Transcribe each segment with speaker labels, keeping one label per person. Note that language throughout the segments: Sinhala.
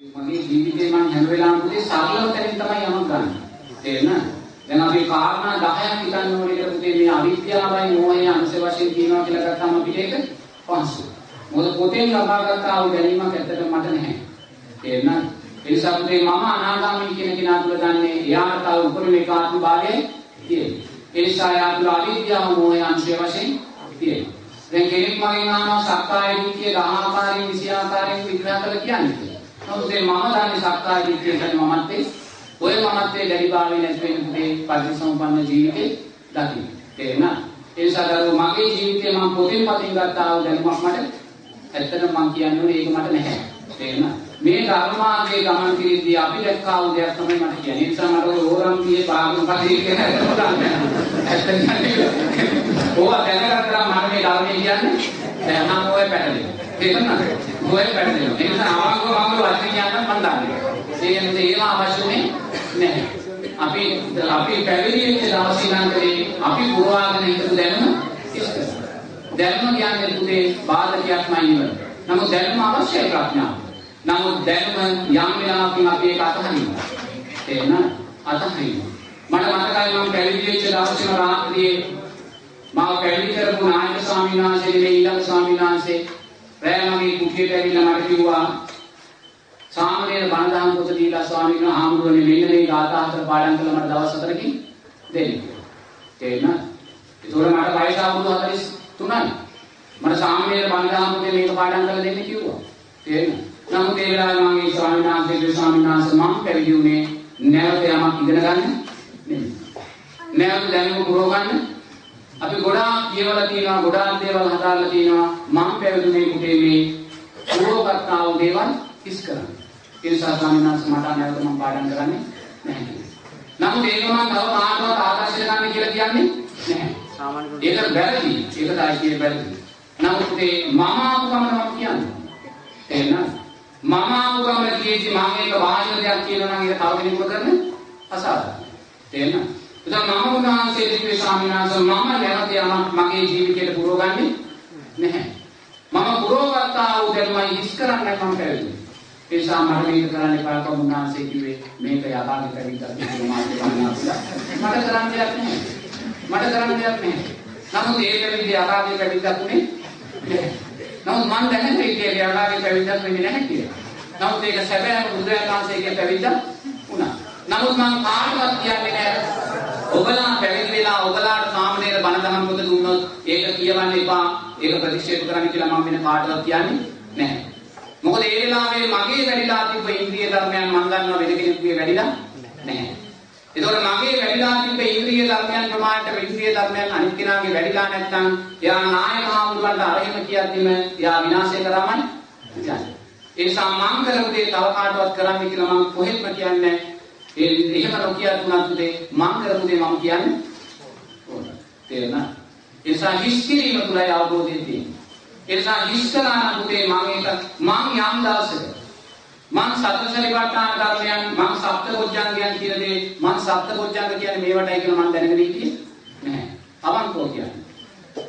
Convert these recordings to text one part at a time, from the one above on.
Speaker 1: මගේ ජීවිතේ මම හැම වෙලාවෙම පුතේ සරලව තැනින් තමයි යමක් ගන්න. තේරෙනවද? දැන් අපි කාරණා 10ක් හිතන්න ඕනේ කියලා පුතේ මේ අවිද්‍යාවයි මෝහය අංශ වශයෙන් කියනවා කියලා ගත්තාම අපිට ඒක පහසු. මොකද පොතෙන් ලබාගත් ආ වූ දැනීමක් ඇත්තට මට නැහැ. තේරෙනවද? ඒ නිසා පුතේ මම අනාගාමී කියන කෙනා තුල දන්නේ එයාට තව උපරිම ඒකාත්ම භාවය තියෙනවා. ඒ නිසා එයා තුල අවිද්‍යාව මෝහය අංශ වශයෙන් තියෙනවා. දැන් කෙනෙක් මගෙන් අහනවා සක්කාය දිට්ඨිය 10 ආකාරයෙන් 20 ආකාරයෙන් විග්‍රහ කරලා කියන්නේ. නමුත් මේ මම දන්නේ සක්කාය දිට්ඨිය කියන්නේ මමත්වේ ඔය මමත්වේ දැඩිභාවය නැති වෙන පුතේ පරිසම්පන්න ජීවිතේ දකින්න. තේරුණා? ඒ නිසා දරුවෝ මගේ ජීවිතේ මම පොතින් පතින් ගත්තා වූ දැනුමක් මට ඇත්තටම මම කියන්නේ ඒක මට නැහැ. තේරුණා? මේ ධර්මාර්ගයේ ගමන් කිරීදී අපි දැක්කා වූ දෙයක් තමයි මට කියන්නේ. ඒ නිසා මට ඔය ඕරම්පියේ භාගම පරිදි කියන එක පුතන්නේ. ඇත්තටම ඕවා දැනගත්තා මම මේ ධර්මයේ කියන්නේ දැන් මම ඔය පැටලෙනවා. තේරුණාද? ඔය පැටලෙනවා. ඒ නිසා ආවංගව මම වචන කියන්න මම දන්නේ. ඒ කියන්නේ ඒවා අවශ්‍යනේ නැහැ. අපි අපි පැවිදි වෙච්ච දවසේ ඉඳන් කරේ අපි පුරවාගෙන හිටපු දැනුම ඉස්තර. දැනුම කියන්නේ පුතේ බාධකයක්මයි නෙවෙයි. නමුත් දැනුම අවශ්‍යයි ප්‍රඥාව. නමුත් දැනුම යම් වෙලාවකින් අපි ඒක අතහරිනවා. තේරෙනවද? අතහරිනවා. මට මතකයි මම පැවිදි වෙච්ච දවසේම රාත්‍රියේ මාව පැවිදි කරපු නායක ස්වාමීන් වහන්සේ නෙවෙයි ඊළඟ ස්වාමීන් වහන්සේ රෑ මගේ කුටියට ඇවිල්ලා මට කිව්වා සාමණේර බණදහම් පොත දීලා ස්වාමීන් වහන්සේ ආමුරුවනේ මෙන්න මේ ගාථා හතර පාඩම් කළා මට දවස් හතරකින් දෙන්න. තේරෙනවද? ඒතකොට මට වයස අවුරුදු 43යි. මට සාමණේර බණදහම් පොතේ මේක පාඩම් කරලා දෙන්න කිව්වා. තේරෙනවද? නමුත් ඒ වෙලාවේ මම ඒ ස්වාමීන් වහන්සේගේ ස්වාමීන් වහන්සේ මම පැවිදි වුණේ නැවත යමක් ඉගෙන ගන්න නෙමෙයි. නැවත දැනුම පුරව ගන්න අපි ගොඩාක් කියවලා තියෙනවා ගොඩාක් දේවල් හදාලා තියෙනවා මම පැවිදුනේ කුටේ මේ පුරවගත්තා වූ දේවල් ඉස් කරන්න. ඒ නිසා ස්වාමීන් වහන්සේ මට නැවත මම පාඩම් කරන්නේ නැහැ. නමුත් ඒක මම තව කාටවත් ආදර්ශ ගන්න කියලා කියන්නේ නැහැ. සාමාන්‍ය ඒක වැරදි. ඒක තමයි කියේ වැරදි. නමුත් ඒ මම ආපු ගමන මම කියන්නේ. එහෙනම් මම ආපු ගමන කියෙදි මම ඒක වාචික දෙයක් කියනවා නම් ඒක තව කෙනෙකුට කරන්න අසාධාරණයි. තේරෙනවද? එතන මම උන්වහන්සේ දිව්‍ය ස්වාමීන් වහන්සේ මම නැවත යමක් මගේ ජීවිතයට පුරවගන්නේ නැහැ. මම පුරවගත්තා වූ දැනුමයි හිස් කරන්නේ මම පැවිදි. ඒ නිසා මට මේක කරන්න එපා කියලා උන්වහන්සේ කිව්වේ මේක යථාර්ථ කවිතක් කියලා මාත් වන්නා කියලා. මට කරන්න දෙයක් නැහැ. මට කරන්න දෙයක් නැහැ. නමුත් ඒ පැවිදි යථාර්ථ කවිතක් උනේ නැහැ. නමුත් මම දැනගන්නේ ඒක යථාර්ථ කවිතක් වෙන්නේ නැහැ කියලා. නමුත් ඒක සැබෑම බුදුරජාණන් වහන්සේගේ පැවිද්දක් වුණා. නමුත් මම කාටවත් කියන්නේ නැහැ. ඔබලා පැවිදි වෙලා ඔබලාට සාමණේර බණ දහම් පොත දුන්නොත් ඒක කියවන්න එපා. ඒක ප්‍රතික්ෂේප කරන්න කියලා මම වෙන කාටවත් කියන්නේ නැහැ. මොකද ඒ වෙලාවේ මගේ වැඩිලා තිබ්බ ඉන්ද්‍රිය ධර්මයන් මම දන්නවා වෙන කෙනෙකුගේ වැඩිලා නැහැ. ඒතකොට මගේ වැඩිලා තිබ්බ ඉන්ද්‍රිය ධර්මයන් ප්‍රමාණයට ඉන්ද්‍රිය ධර්මයන් අනිත් කෙනාගේ වැඩිලා නැත්නම් එයා නායක හාමුදුරන්ට අරහෙම කියද්දිම එයා විනාශය කරාමයි යන්නේ. ඒ නිසා මම කරපු දේ තව කාටවත් කරන්න කියලා මම කොහෙත්ම කියන්නේ ඒ එහෙම නොකිය තුනත් දේ මම කරපු දේ මම කියන්නේ ඕන. තේරෙනවද? ඒ නිසා හිස් කිරීම තුලයි අවබෝධය තියෙන්නේ. ඒ නිසා හිස්කලා නම් පුතේ මම ඒක මම යම් දවසක මං සතරසරිපට්ඨාන ධර්මයන් මං සප්තබොජ්ජංගයන් කියන දේ මං සප්තබොජ්ජංග කියන්නේ මේවටයි කියලා මං දැනගෙන හිටියේ නැහැ. අවංකව කියන්නේ.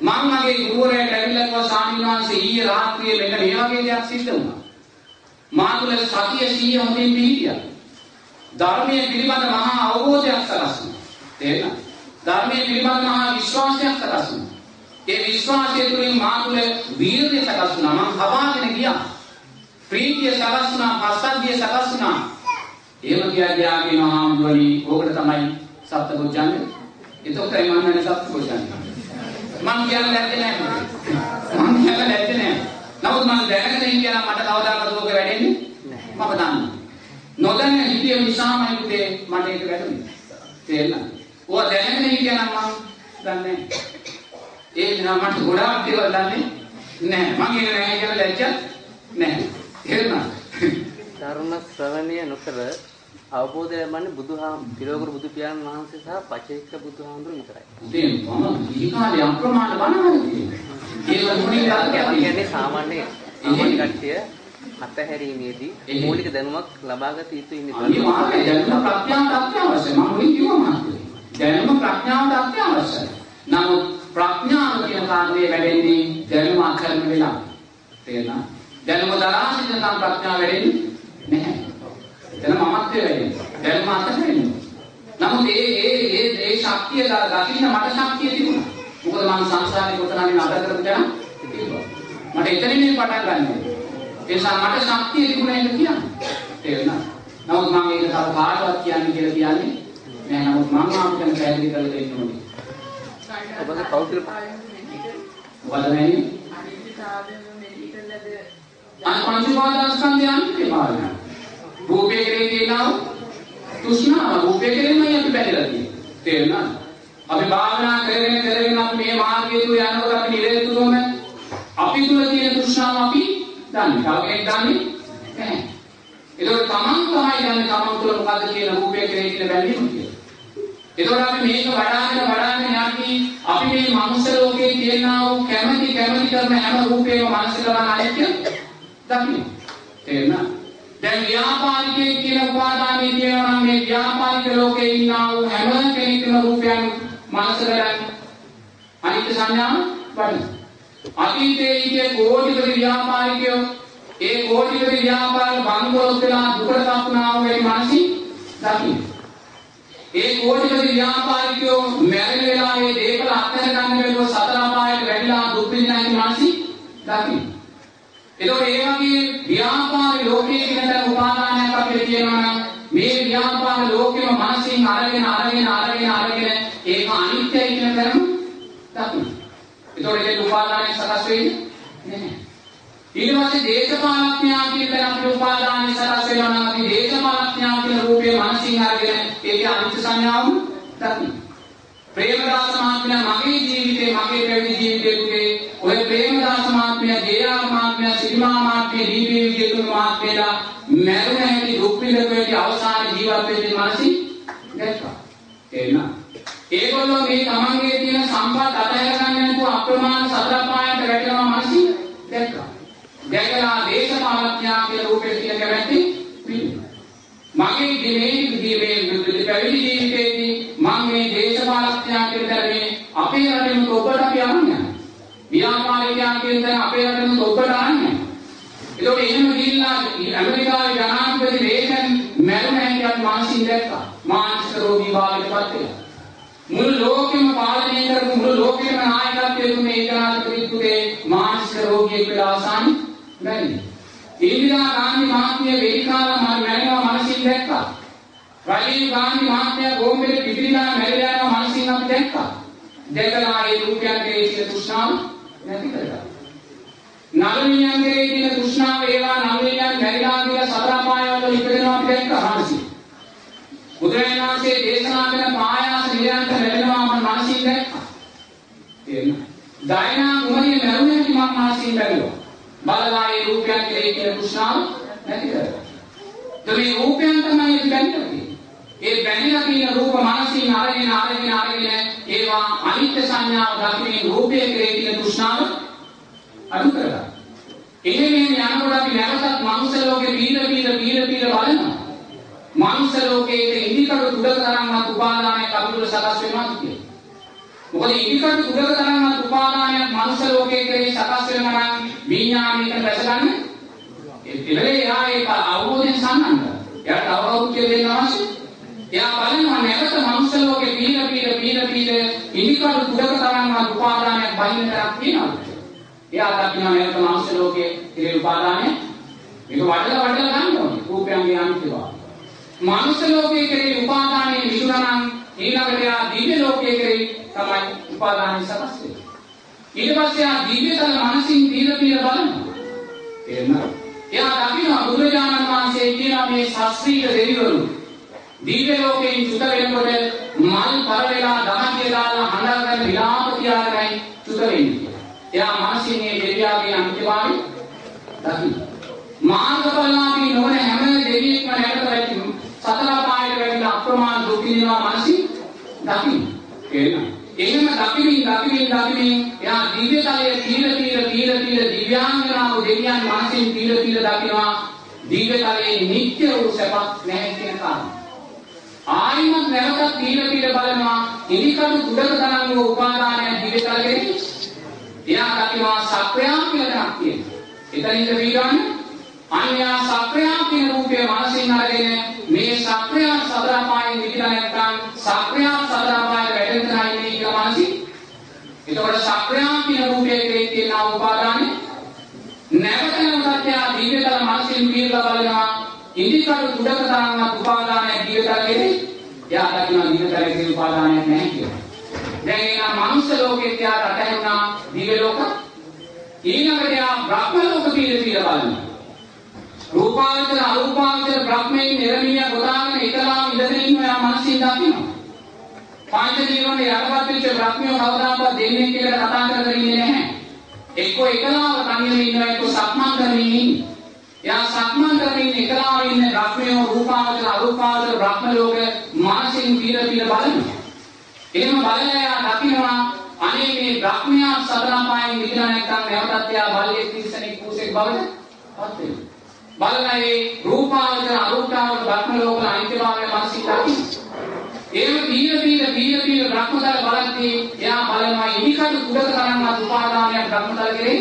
Speaker 1: මං මගේ ගුරුවරයාට ඇවිල්ලා කිව්වා ස්වාමීන් වහන්සේ ඊයේ රාත්‍රියේ මෙන්න මේ වගේ දෙයක් සිද්ධ වුණා. මා තුළ සතිය සීය හොඳින් පිහිටියා. ධර්මයේ පිළිබඳ මහා අවබෝධයක් සකස් වුණා. තේරෙනවද? ධර්මයේ පිළිබඳ මහා විශ්වාසයක් සකස් වුණා. ඒ විශ්වාසය තුළින් මා තුළ වීර්යය සකස් වුණා. මම හවාගෙන ගියා. ප්‍රීතිය සකස් වුණා, පස්සද්ධිය සකස් වුණා. එහෙම කියා ගියා කියන හාමුදුරනි, ඕකට තමයි සප්තබොජ්ජංග. එතකොටයි මම නෑ සප්තබොජ්ජංග. මම කියන්නේ නැත්තේ නෑ. මම කියන්නේ නැත්තේ නෑ. නමුත් මම දැනගෙන ඉන්නවා මට කවදාකවත් ඕක වැඩෙන්නේ මම දන්නවා. නොදැන හිතිය නිසාමයි පුතේ මට ඒක වැටුනේ. තේරෙනවද? ඕවා දැනගෙන ඉන්නවා මම දන්නේ ඒ නිසා මට ගොඩාක් දේවල් දන්නේ නැහැ. මම ඒක නැහැ කියලා ලැජ්ජ නැහැ. තේරුණාද?
Speaker 2: ධර්ම ශ්‍රවණය නොකර අවබෝධය ලබන්නේ බුදුහාම පිරෝගුරු බුදු පියාණන් වහන්සේ සහ පචේක බුදුහාමුදුරු විතරයි.
Speaker 1: ඉතින් මම ඊකාලේ අප්‍රමාණ බණහරි ඒක මොනින් දාන්නේ අපි
Speaker 2: කියන්නේ සාමාන්‍ය සාමාන්‍ය කට්ටිය අත්හැරීමේදී මූලික දැනුමක් ලබාගත යුතුයි ඉන්නේ.
Speaker 1: අනිවාර්යයෙන් දැනුම ප්‍රඥාවට අත්‍යවශ්‍යයි. මම මුලින් කිව්වා මාත්‍රේ. දැනුම ප්‍රඥාවට අත්‍යවශ්‍යයි. නමුත් ප්‍රඥාව කියන කාර්යය වැඩෙන්නේ දැනුම අකරණ වෙලා. තේරෙනවා? දැනුම දරා සිටිනකම් ප්‍රඥාව වැඩෙන්නේ නැහැ. එතන මමත්වය වැඩෙනවා. දැනුම අත්හැරෙනවා. නමුත් ඒ ඒ ඒ ඒ ශක්තිය දකින්න මට ශක්තිය තිබුණා. මොකද මම සංසාරේ කොතනින් අද කරපු තැන තිබුණා. මට එතනින් පටන් ගන්නවා. නිසා මට ශක්තිය තිබුණා නේද කියන්නේ. තේරුණා? නමුත් මම ඒක තව කාටවත් කියන්නේ කියලා කියන්නේ නෑ. නමුත් මම ආපිටම පැහැදිලි කරලා දෙන්න ඕනේ.
Speaker 2: ඔබගේ කෞතුක
Speaker 1: මොකද නැන්නේ? අන් පංච උපාදානස්කන්ධය අනිත්‍ය භාවය. රූපේ කෙරේ තියෙනවා තෘෂ්ණාව රූපේ කෙරෙමයි අපි බැඳලා තියෙන්නේ. තේරුණාද? අපි භාවනා කරගෙන කරගෙන මේ මාර්ගය තුල යනකොට අපි නිරේ තුලම අපි තුල තියෙන තෘෂ්ණාව අපි දන්නේ. තව කෙනෙක් දන්නේ නැහැ. ඒකෝ තමන් තමයි දන්නේ තමන් තුල මොකද්ද කියන රූපේ කෙරේ තියෙන බැඳීම කියලා. ඒකෝට අපි මේක වඩාගෙන වඩාගෙන යද්දී අපි මේ මනුස්ස ලෝකයේ තියෙනා වූ කැමැති කැමැති කරන හැම රූපේම මනස කරන අනිත්‍ය දකින්න. තේරුණා? දැන් ව්‍යාපාරිකයෙක් කියන උපාදානයේ කියනවා නම් මේ ව්‍යාපාරික ලෝකේ ඉන්නා වූ හැම කෙනෙකුම රූපයන් මනස කරන්නේ අනිත්‍ය සංඥාව වඩන. අතීතයේ ඉන්නේ කෝටිපති ව්‍යාපාරිකයෝ ඒ කෝටිපති ව්‍යාපාර බංගලොත් වෙලා දුකට තපුනා වූ මේ මානසික දකින්න. ඒ කෝටිපති ව්‍යාපාරිකයෝ මැරෙන වෙලාවේ දේපල අත්හැර ගන්න වෙලාව සතර අපායට වැඩිලා දුක් විඳිනා මානසික දකින්න. එතකොට ඒ වගේ ව්‍යාපාර ලෝකයේ කියන තර උපාදානයක් අපිට කියනවා නම් මේ ව්‍යාපාර ලෝකෙම මනසින් අරගෙන අරගෙන අරගෙන අරගෙන ඒක අනිත්‍යයි කියන තරම දකින්න. එතකොට ඒක උපාදානයක් සකස් වෙන්නේ නැහැ. ඊට පස්සේ දේශපාලඥයා කියන තර අපිට උපාදානය සකස් වෙනවා නම් අපි දේශපාලඥයා කියන රූපේ මනසින් අරගෙන ඒකේ අනිත්‍ය සංඥාව දකින්න. ප්‍රේමදාස මහත්මයා මගේ ජීවිතේ මගේ පැවිදි ජීවිතේ ඔය ප්‍රේමදාස මහත්මයා ජේආර් මහත්මයා සිරිමා මහත්මිය දීපේ විජේතුන් මහත්මයාලා මරුණ හැටි දුක් විඳපු හැටි අවසාන ජීවත් වෙච්ච මානසික දැක්කා එන්න ඒගොල්ලෝ මේ තමන්ගේ අප්‍රමාණ සතර පායන්ට වැටෙනවා මානසික දැක්කා. දැකලා දේශපාලඥයා කියන රූපේ තියෙන කැමැත්ත මගේ දිනේ මේ පැවිදි ජීවිතේදී මම මේ දේශපාලඥයා කියන තරමේ අපේ රටේම ඔබට අපි අහන්නේ ව්‍යාපාරිකයන් කියන තැන අපේ රටේම ඔබට අහන්නේ ඒකට එහෙම ගිහිල්ලා ඇමරිකාවේ ජනාධිපති රේගන් මැරුණ හැටිත් මානසික දැක්කා. මානසික රෝගී භාවයටපත් වෙලා. මුළු ලෝකෙම පාලනය කරපු මුළු ලෝකෙම නායකත්වයේ තුනේ ජනාධිපතිතුගේ මානසික රෝගියෙක් වෙලා අවසන් මැරෙන්නේ ඉන්දිරා ගාන්ධි මහත්මිය වේදිකාව මැරෙනවා මනසින් දැක්කා. රජීව් ගාන්ධි මහත්මයා බෝම්බේ පිපිරිලා මැරිලා යනවා මනසින් අපි දැක්කා. දැකලා ඒ රූපයන් කෙරේ තියෙන තෘෂ්ණාව නැති කරගත්තා. නලමියන් කෙරේ තියෙන තෘෂ්ණාව ඒවා නලමියන් මැරිලා කියලා සතර පායවල ඉපදෙනවා අපි දැක්කා මනසින්. බුදුරජාණන් වහන්සේ දේශනා කරන පායාස නිරන්තර ලැබෙනවා මම මනසින් දැක්කා. තේරෙනවද? දයනා කුමරිය මැරුණේ මම මනසින් බැලුවා. බලලා ඒ රූපයන් කෙරෙහි කියන තෘෂ්ණාව නැති කරගන්න. මේ රූපයන් තමයි බැඳෙන්නේ. ඒ බැඳිලා තියෙන රූප මානසින් අරගෙන අරගෙන අරගෙන ඒවා අනිත්‍ය සංඥාව දකින රූපයේ කෙරෙහි තියෙන තෘෂ්ණාව අඩු කරගන්න. එහෙම යනකොට අපි නැවතත් මනුෂ්‍ය ලෝකේ පීඩ පීඩ පීඩ පීඩ බලනවා. මනුෂ්‍ය ලෝකයේ ඉදිකඩ තුඩ තරම්වත් උපාදානයක් අපිට සකස් වෙනවා කියන්නේ. මොකද ඉදිකඩ තුඩ තරම්වත් උපාදානයක් මනුෂ්‍ය ලෝකයේ කෙරෙහි සකස් වෙනවා නම් විඥාණයට දැසගන්න එතනේ එයා ඒක අවබෝධයෙන් සම්බන්ධ. එයාට අවබෝධ දෙන්න අවශ්‍ය. එයා බලනවා නැවත මනුෂ්‍ය ලෝකේ පීන පීන පීන පීන ඉනිකඩ කුඩක තරම්වත් උපාදානයක් බහින්න තරක් තියෙනවා. එයා දකිනවා නැවත මනුෂ්‍ය ලෝකේ ඉරේ උපාදානය මේක වඩලා වඩලා ගන්න ඕනේ. රූපයන්ගේ අනිත්‍යතාවය. මනුෂ්‍ය ලෝකයේ කෙරේ උපාදානයේ විසුණනම් ඊළඟට එයා දිව්‍ය ලෝකයේ කෙරේ තමයි උපාදානය සකස් වෙන්නේ. ඊට පස්සේ ආ දිව්‍යතල මනසින් පීර පීර බලනවා. තේරෙනවද? එයා දකිනවා බුදුරජාණන් වහන්සේ කියනවා මේ ශාස්ත්‍රීය දෙවිවරු දිව්‍ය ලෝකයෙන් චුත වෙනකොට මල් පර වෙලා දහතිය දාලා හඬගෙන විලාප තියාගෙනයි චුත වෙන්නේ. එයා මනසින් මේ දෙවියාගේ අන්තිමාවි දකිනවා. මාර්ගඵලලාභී නොවන හැම දෙවියෙක්ම නැවත වැටි සතර පායට වැටිලා අප්‍රමාණ දුක් විඳිනවා මනසින් දකින්න. තේරෙනවද? එහෙම දකිමින් දකිමින් දකිමින් එයා දිව්‍ය තලයේ තීර තීර තීර තීර දිව්‍යාංගනාව දෙවියන් මනසින් තීර තීර දකිනවා දිව්‍ය තලයේ නිත්‍ය වූ සැපක් නැහැ කියන කාරණා. ආයිමත් නැවතත් තීර තීර බලනවා ඉනිකඩු කුඩක තරම් වූ උපාදානය දිව්‍ය තලයේ එයා කතිමා සක්‍රයා කියලා නමක් තියෙනවා. එතනින්ද වීරාන්නේ අන්‍යා සක්‍රයා කියන රූපය මානසින් අරගෙන මේ සක්‍රයා සතරපායෙන් විදිලා නැත්නම් සක්‍රයා සතරපාය වැටෙනවා ඉන්නේ කියලා මානසින්. එතකොට සක්‍රයා කියන රූපයේ කෙරේ තියෙන උපාදානේ නැවත නැවතත් යා දීර්ඝකල මානසින් කියලා බලනවා ඉන්දිකරු දුඩක තරංග උපාදානය දීර්ඝකලෙදී යා දකින්න දීර්ඝකලෙදී උපාදානයක් නැහැ කියලා. දැන් එයා මනුස්ස ලෝකෙත් එයාට අතහැරුණා දිව්‍ය ලෝක. ඊළඟට එයා බ්‍රහ්ම ලෝක පිළිද පිළිද බලනවා. රූපාවචර අරූපාවචර බ්‍රහ්මයෙන් නිරමිය ගොඩාගෙන එකලාම ඉඳගෙන ඉන්න එයා මනසින් දකිනවා. පංච ජීවනේ යටපත් වෙච්ච බ්‍රහ්මියෝ කවදාකවත් දෙන්නේ කියලා කතා කරගෙන ඉන්නේ නැහැ. එක්කෝ එකලාව තනියම ඉන්නවා එක්කෝ සක්මන් කරමින් ඉන්නේ. එයා සක්මන් කරමින් එකලාව ඉන්න බ්‍රහ්මියෝ රූපාවචර අරූපාවචර බ්‍රහ්ම ලෝක මානසින් පීර පීර බලනවා. එහෙම බලලා එයා දකිනවා අනේ මේ බ්‍රහ්මයා සතර පායෙන් මිදලා නැත්නම් නැවතත් එයා බල්ලෙක් තිස්සනෙක් කුසෙක් බවට පත් වෙනවා. බලලා ඒ රූපාවචර අරූපාවචර බ්‍රහ්ම ලෝක අනිත්‍යභාවය මානසික දකිනවා. ඒව පීර පීර පීර පීර බ්‍රහ්මතල බලද්දී එයා බලනවා ඉනිකඩ කුඩක තරම්වත් උපාදානයක් බ්‍රහ්මතල කෙරෙහි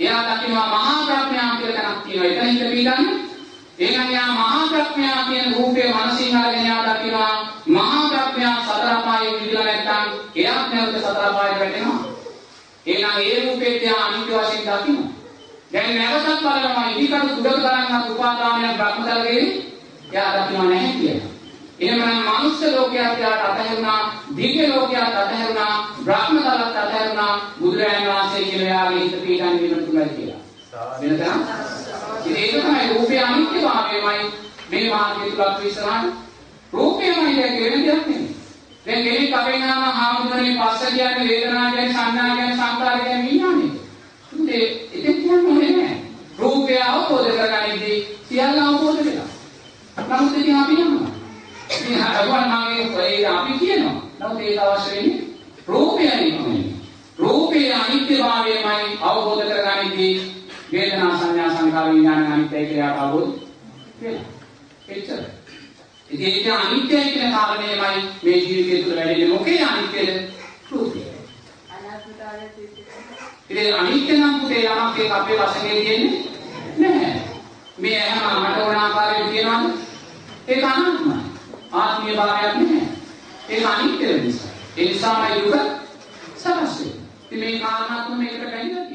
Speaker 1: එයා දකිනවා මහා ප්‍රඥා කියලා තැනක් තියෙනවා. එතන ඉඳ පිළිගන්න. එහෙනම් යා මහා ප්‍රඥා කියන රූපේ මනසින් අරගෙන යා දකිනවා මහා ප්‍රඥා සතර පායේ විදිලා නැත්තම් එයාත් නැවත සතර පායට වැටෙනවා. එහෙනම් ඒ රූපේ තියා අනිත්‍ය වශයෙන් දකිනවා. දැන් නැවතත් බලනවා ඉදිකඩ කුඩක තරම්වත් උපාදානයක් බ්‍රහ්මතල කෙරෙහි එයා දකිනවා නැහැ කියලා. එහෙමනම් මනුස්ස ලෝකයට යාට අතහැරුණා, දිව්‍ය ලෝකයට අතහැරුණා, බ්‍රහ්ම තලත් අතහැරුණා, බුදුරජාණන් වහන්සේ කියන යාගේ හිත පීඩන් වෙන තුලයි කියලා. වෙනද? ඉතින් ඒක තමයි රූපේ අනිත්‍යභාවයමයි මේ මාර්ගය තුල අපි ඉස්සරහට රූපයමයි දැන් වෙන දෙයක් නෙමෙයි. දැන් කෙනෙක් අපෙන් ආවම හාමුදුරනේ පස්ස කියන්නේ වේදනා කියන්නේ සංඥා කියන්නේ සංකාර කියන්නේ විඥානේ. ඉතින් ඒක කියන්නේ නෑ. රූපය අවබෝධ කරගනිද්දී සියල්ල අවබෝධ වෙනවා. නමුත් ඉතින් අපි යනවා. ඉතින් අරුවන් මගේ ඒ අපි කියනවා. නමුත් ඒක අවශ්‍ය වෙන්නේ රූපයයි නෙමෙයි. රූපේ අනිත්‍යභාවයමයි අවබෝධ කරගනිද්දී වේදනා සංඥා සංකාර විඥාන අනිත්‍යයි කියලා අවබෝධ වෙනවා. එච්චර. ඉතින් ඒක අනිත්‍යයි කියන කාරණේමයි මේ ජීවිතය තුළ වැඩෙන්නේ මොකේ අනිත්‍යද? රූපය. ඉතින් අනිත්‍ය නම් පුතේ යමක් ඒක අපේ වශයෙන් තියෙන්නේ නැහැ. මේ හැම මට ඕන ආකාරයට කියනවාද? ඒක අනාත්මයි. ආත්මීය භාවයක් නැහැ. ඒක අනිත්‍ය නිසා. ඒ නිසාමයි දුක සකස් වෙන්නේ. ඉතින් මේ කාරණාත් මේකට බැඳලා